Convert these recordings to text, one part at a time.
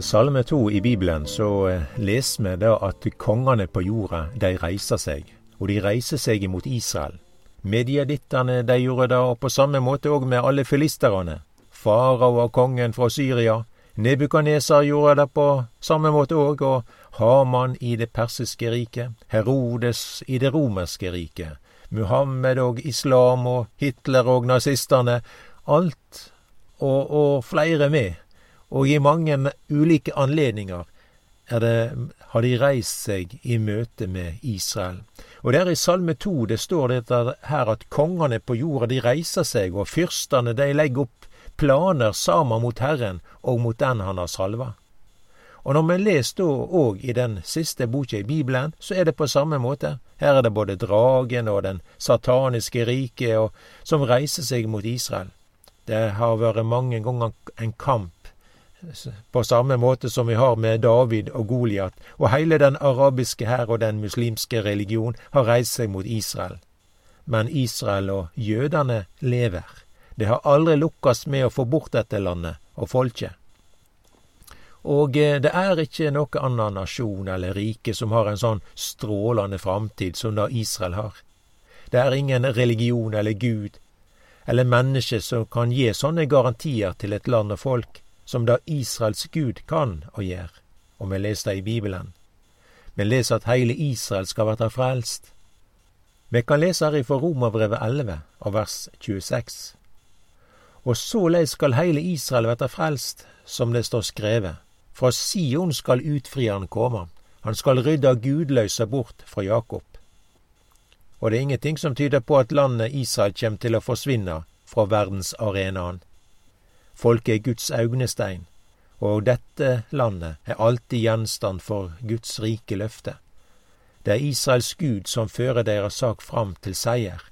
Salme to i Bibelen så eh, leser vi da at kongene på jorda, de reiser seg. Og de reiser seg imot Israel. Mediadittene, de gjorde det, og på samme måte òg med alle filisterne. Farao og kongen fra Syria. Nebukaneser gjorde det på samme måte òg, og Haman i det persiske riket. Herodes i det romerske riket. Muhammed og islam og Hitler og nazistene. Alt, og, og flere med og i mange ulike anledninger det, har de reist seg i møte med Israel. Og der i Salme 2 det står det her at kongene på jorda de reiser seg, og fyrstene de legger opp planer sammen mot Herren og mot den han har salva. Og når vi leser da òg i den siste boka i Bibelen, så er det på samme måte. Her er det både dragen og den sataniske riket som reiser seg mot Israel. Det har vært mange ganger en kamp på samme måte som vi har med David og Goliat, og hele den arabiske hær og den muslimske religion har reist seg mot Israel. Men Israel og jødene lever. Det har aldri lukkast med å få bort dette landet og folket. Og eh, det er ikke noe annen nasjon eller rike som har en sånn strålende framtid som da Israel har. Det er ingen religion eller gud eller menneske som kan gi sånne garantier til et land og folk som da Israels Gud kan og gjør, og vi leser det i Bibelen. Vi leser at heile Israel skal verta frelst. Vi kan lese her ifra Romerbrevet 11 og vers 26. Og såleis skal heile Israel verta frelst, som det står skrevet. Fra Sion skal utfrieren komme, han skal rydde gudløysa bort fra Jakob. Og det er ingenting som tyder på at landet Israel kommer til å forsvinne fra verdensarenaen. Folket er Guds augnestein, og dette landet er alltid gjenstand for Guds rike løfte. Det er Israels Gud som fører deres sak fram til seier,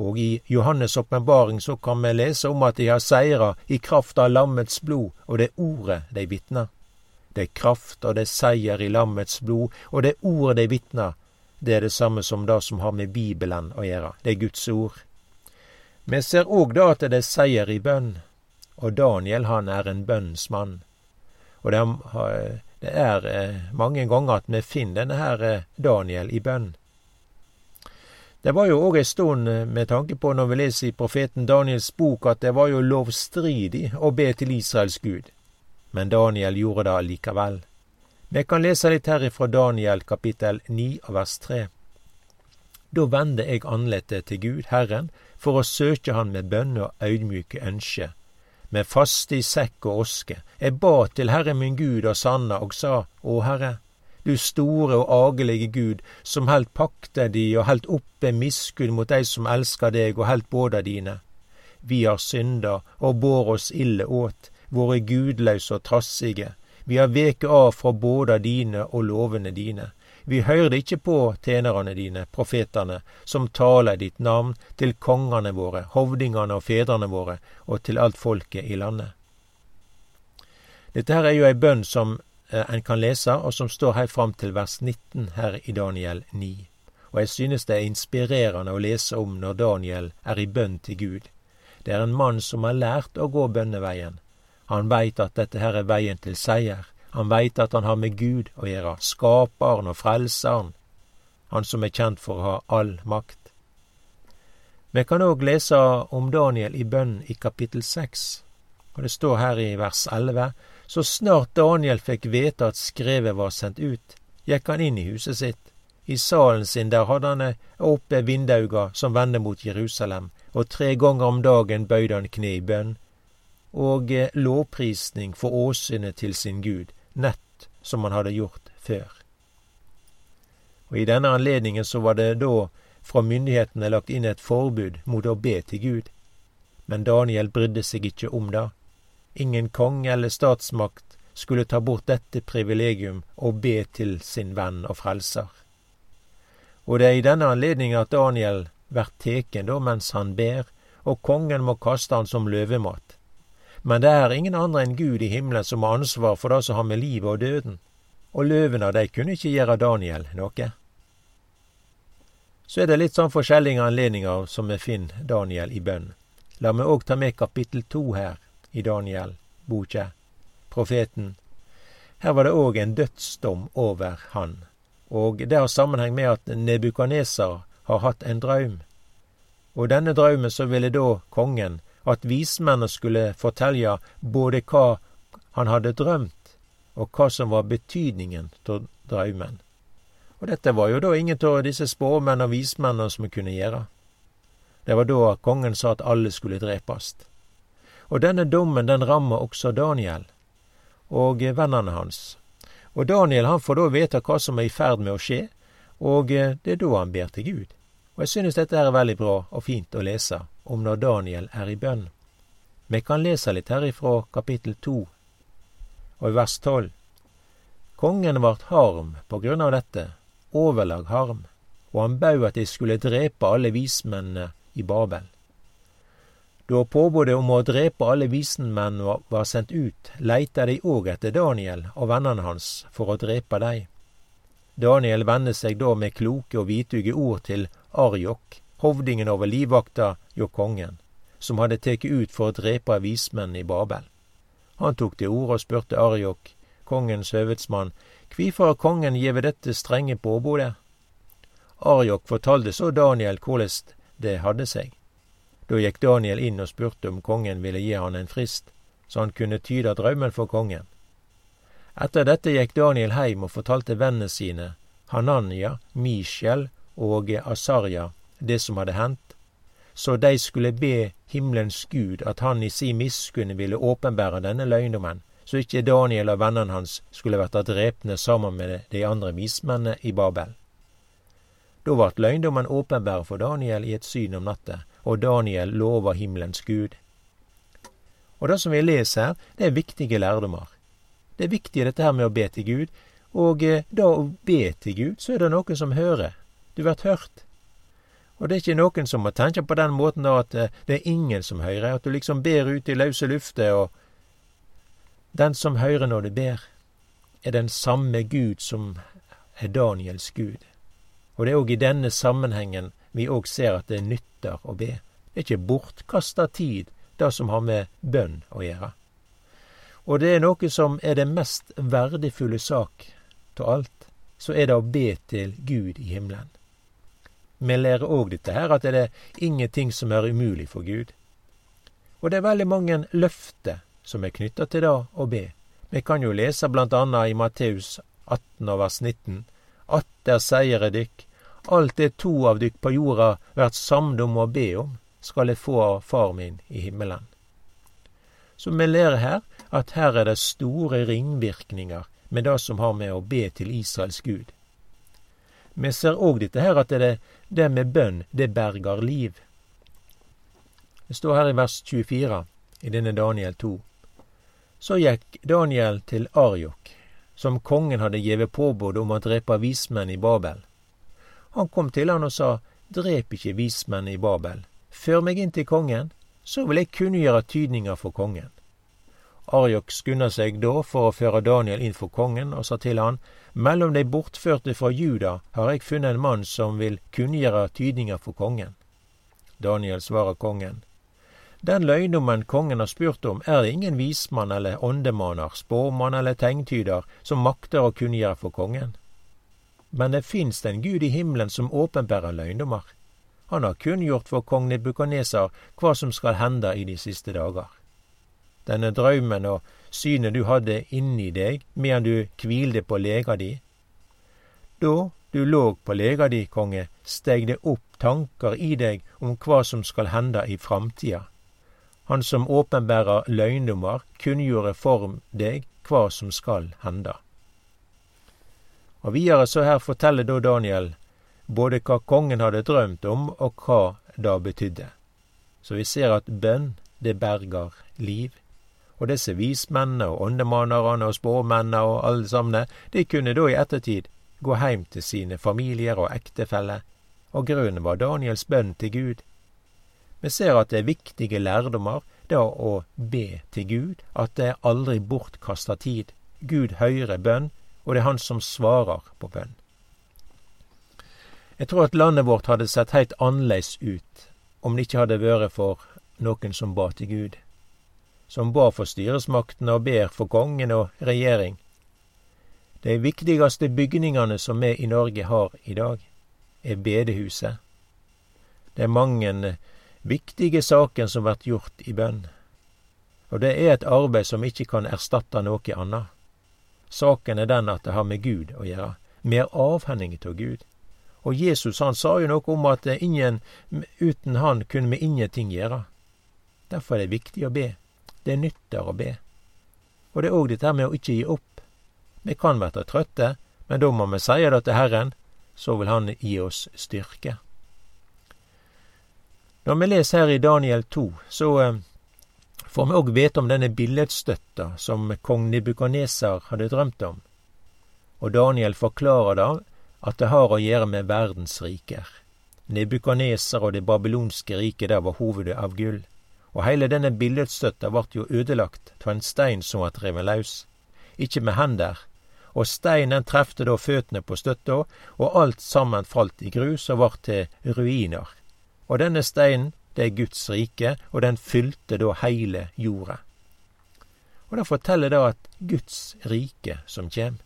og i Johannes' åpenbaring så kan vi lese om at de har seira i kraft av lammets blod og det ordet de vitner. Det er kraft og det er seier i lammets blod, og det ordet de vitner, det er det samme som det som har med Bibelen å gjøre. Det er Guds ord. Vi ser òg da at det er seier i bønn, og Daniel, han er en bønnens mann. Og det er, det er eh, mange ganger at vi finner denne her eh, Daniel i bønn. Det var jo òg ei stund eh, med tanke på når vi leser i profeten Daniels bok at det var jo lovstridig å be til Israels Gud. Men Daniel gjorde det likevel. Vi kan lese litt her ifra Daniel kapittel 9 av vers 3. Da vende jeg andletet til Gud, Herren, for å søke Han med bønne og audmyke ønske med faste i sekk og oske. Jeg ba til Herre min Gud og sanna og sa, Å Herre, du store og agelige Gud, som helt pakte de og helt oppe miskunn mot dei som elsker deg og helt båda dine. Vi har synda og bår oss ille åt, våre gudløse og trassige. Vi har veket av fra båda dine og lovene dine. Vi høyrde ikke på tjenerne dine, profetene, som taler ditt navn til kongene våre, hovdingene og fedrene våre, og til alt folket i landet. Dette her er jo ei bønn som eh, en kan lese, og som står helt fram til vers 19 her i Daniel 9. Og jeg synes det er inspirerende å lese om når Daniel er i bønn til Gud. Det er en mann som har lært å gå bønneveien. Han veit at dette her er veien til seier. Han veit at han har med Gud å gjøre, skaperen og frelseren, han som er kjent for å ha all makt. Vi kan òg lese om Daniel i bønn i kapittel seks, og det står her i vers elleve. Så snart Daniel fikk vite at skrevet var sendt ut, gikk han inn i huset sitt. I salen sin der hadde han oppe vindauga som vende mot Jerusalem, og tre ganger om dagen bøyde han kne i bønn og lovprisning for åsynet til sin Gud, nett som han hadde gjort før. Og I denne anledningen så var det da fra myndighetene lagt inn et forbud mot å be til Gud. Men Daniel brydde seg ikke om det. Ingen konge eller statsmakt skulle ta bort dette privilegium og be til sin venn og frelser. Og det er i denne anledningen at Daniel blir teken mens han ber, og kongen må kaste han som løvemat. Men det er ingen andre enn Gud i himmelen som har ansvar for det som har med livet og døden. Og løvene, de kunne ikke gjøre Daniel noe. Så er det litt sånn forskjellige anledninger som vi finner Daniel i bønn. La meg òg ta med kapittel to her i Daniel, boka, profeten. her var det òg en dødsdom over han. Og det har sammenheng med at Nebukaneser har hatt en drøm. Og denne drømmen så ville da kongen at vismennene skulle fortelle både hva han hadde drømt, og hva som var betydningen av drømmen. Og dette var jo da ingen av disse spåmenn og vismennene som kunne gjøre. Det var da kongen sa at alle skulle drepes. Og denne dommen den rammer også Daniel og vennene hans. Og Daniel han får da vite hva som er i ferd med å skje, og det er da han ber til Gud. Og jeg synes dette er veldig bra og fint å lese om når Daniel er i bønn. Vi kan lese litt herifra kapittel to og i vers tolv. Kongen vart harm på grunn av dette, overlag harm, og han bau at de skulle drepe alle vismennene i Babel. Da påbudet om å drepe alle vismennene var sendt ut, leita de òg etter Daniel og vennene hans for å drepe dei. Daniel vendte seg da med kloke og vituge ord til Arjok, hovdingen over livvakta hjå kongen, som hadde tatt ut for å drepe vismennene i Babel. Han tok til orde og spurte Arjok, kongens høvedsmann, Kvifor har kongen gjeve dette strenge påbodet? Arjok fortalte så Daniel hvordan det hadde seg. Da gikk Daniel inn og spurte om kongen ville gi han en frist, så han kunne tyde drømmen for kongen. Etter dette gikk Daniel heim og fortalte vennene sine, Hananya, Mishel og Asarja, det som hadde hendt, så de skulle be himmelens Gud at han i si miskunn ville åpenbære denne løgndommen, så ikke Daniel og vennene hans skulle vært drepne sammen med de andre vismennene i Babel. Da ble løgndommen åpenbar for Daniel i et syn om natta, og Daniel lova himmelens Gud. Og det som vi leser her, det er viktige lærdommer. Det er viktig dette her med å be til Gud, og eh, da å be til Gud, så er det noen som hører. Du blir hørt. Og det er ikke noen som må tenke på den måten da at eh, det er ingen som hører, at du liksom ber ut i løse luftet og den som hører når du ber, er den samme Gud som er Daniels Gud. Og det er òg i denne sammenhengen vi òg ser at det nytter å be. Det er ikke bortkasta tid, det som har med bønn å gjøre. Og det er noe som er det mest verdifulle sak av alt, så er det å be til Gud i himmelen. Vi lærer òg dette her, at det er ingenting som er umulig for Gud. Og det er veldig mange løfter som er knytta til det å be. Vi kan jo lese blant annet i Matteus 18 og vers 19. Atter seier dykk, alt det to av dykk på jorda vert samde om å be om, skal eg få av Far min i himmelen. Så vi lærer her at her er det store ringvirkninger med det som har med å be til Israels Gud. Vi ser òg dette her at det, det med bønn, det bergar liv. Det står her i vers 24 i denne Daniel 2. Så gikk Daniel til Arjok, som kongen hadde gjeve påbud om å drepe vismenn i Babel. Han kom til han og sa, Drep ikke vismenn i Babel. Før meg inn til kongen, så vil jeg kunngjøre tydninger for kongen. Arjok skunda seg da for å føre Daniel inn for kongen, og sa til han, Mellom de bortførte fra Juda har jeg funnet en mann som vil kunngjøre tydninger for kongen. Daniel svarer kongen, den løgnommen kongen har spurt om, er det ingen vismann eller åndemaner, spåmann eller tegntyder som makter å kunngjøre for kongen. Men det fins en Gud i himmelen som åpenbærer løgndommer. Han har kunngjort for kong Nebukaneser hva som skal hende i de siste dager. Denne drømmen og synet du hadde inni deg medan du kvilde på lega di. Da du låg på lega di, konge, steg det opp tanker i deg om hva som skal hende i framtida han som åpenbærer løgndommer, kunngjorde for deg hva som skal hende. Og videre så her forteller da Daniel både hva kongen hadde drømt om, og hva det betydde. Så vi ser at bønn, det berger liv. Og disse vismennene og åndemannerne og spåmennene og alle sammen, de kunne da i ettertid gå heim til sine familier og ektefeller, og grunnen var Daniels bønn til Gud. Vi ser at det er viktige lærdommer, det å be til Gud, at det er aldri bortkasta tid. Gud hører bønn, og det er Han som svarer på bønn. Jeg tror at landet vårt hadde sett heilt annerledes ut om det ikke hadde vært for noen som ba til Gud. Som ba for styresmaktene og ber for kongen og regjering. De viktigste bygningene som vi i Norge har i dag, er bedehuset. Det er mange viktige saker som blir gjort i bønn. Og det er et arbeid som ikke kan erstatte noe annet. Saken er den at det har med Gud å gjøre. Vi er avhengige av Gud. Og Jesus han sa jo noe om at ingen, uten han kunne vi ingenting gjøre. Derfor er det viktig å be. Det nytter å be. Og det er òg dette med å ikke gi opp. Vi kan være trøtte, men da må vi si det til Herren, så vil Han gi oss styrke. Når vi leser her i Daniel 2, så eh, får vi òg vite om denne billedstøtta som kong Nibukaneser hadde drømt om. Og Daniel forklarer da at det har å gjøre med verdens riker. Nebukaneser og det babylonske riket der var hovedet av gull. Og heile denne billedstøtta vart jo ødelagt av en stein som var revet laus. Ikkje med hender. Og steinen trefte da føttene på støtta, og alt sammen falt i grus og vart til ruiner. Og denne steinen, det er Guds rike, og den fylte da heile jorda. Og det forteller da at Guds rike som kjem.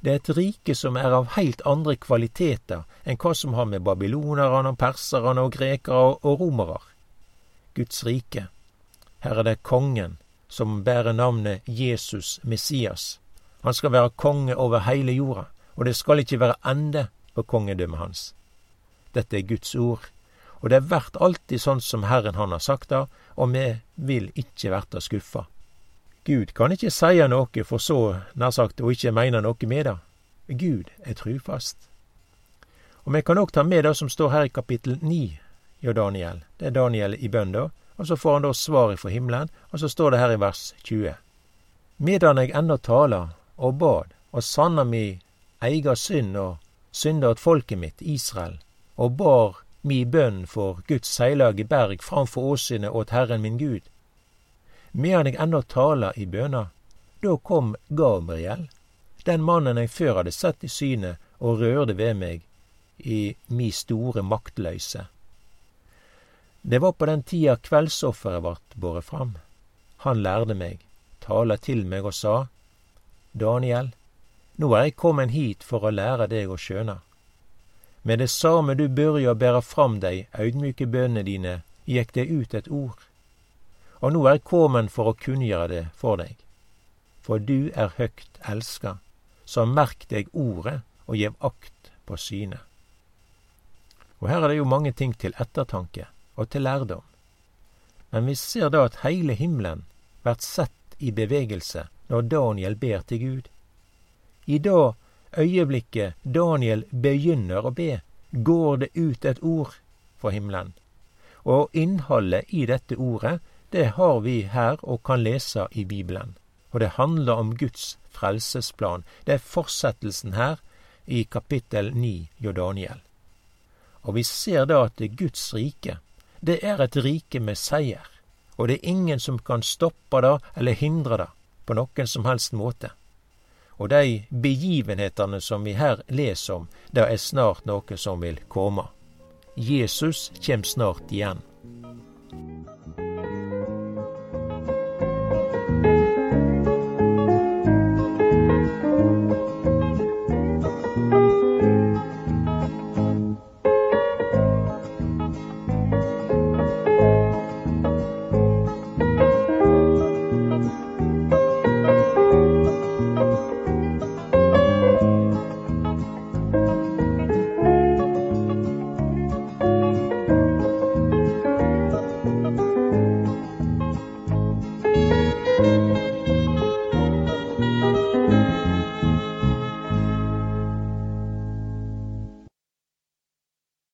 Det er et rike som er av heilt andre kvaliteter enn hva som har med babylonerne og perserne og grekere og romere. Guds rike. Her er det kongen som bærer navnet Jesus Messias. Han skal være konge over hele jorda, og det skal ikke være ende på kongedømmet hans. Dette er Guds ord, og det blir alltid sånn som Herren han har sagt det, og vi vil ikke verta skuffa. Gud kan ikke seie noe for så, nær sagt, å ikke meine noe med det. Gud er trufast. Og vi kan òg ta med det som står her i kapittel ni jo Daniel. Det er Daniel i bønn, da. Og så får han da svar ifra himmelen, og så står det her i vers 20. Medan eg ennå tala og bad og sanna mi eiga synd og synda åt folket mitt, Israel, og bar mi bønn for Guds seilage berg framfor åsynet åt Herren min Gud. Medan eg ennå tala i bøna, da kom Gabriel, den mannen eg før hadde sett i synet og rørte ved meg i mi store maktløyse. Det var på den tida kveldsofferet vart båret fram. Han lærde meg, tala til meg og sa, Daniel, nå er eg kommen hit for å lære deg å skjøne. Med det same du børja bæra fram dei audmjuke bønnene dine, gikk det ut et ord. Og nå er eg kommen for å kunngjøre det for deg. For du er høgt elska, så merk deg ordet og gjev akt på synet. Og her er det jo mange ting til ettertanke og til lærdom. Men vi ser da at heile himmelen blir sett i bevegelse når Daniel ber til Gud. I da øyeblikket Daniel begynner å be, går det ut et ord fra himmelen. Og innholdet i dette ordet, det har vi her og kan lese i Bibelen. Og det handler om Guds frelsesplan. Det er fortsettelsen her i kapittel 9 jo Daniel. Og vi ser da at det Guds rike det er et rike med seier, og det er ingen som kan stoppe det eller hindre det på noen som helst måte. Og de begivenhetene som vi her leser om, det er snart noe som vil komme. Jesus kjem snart igjen.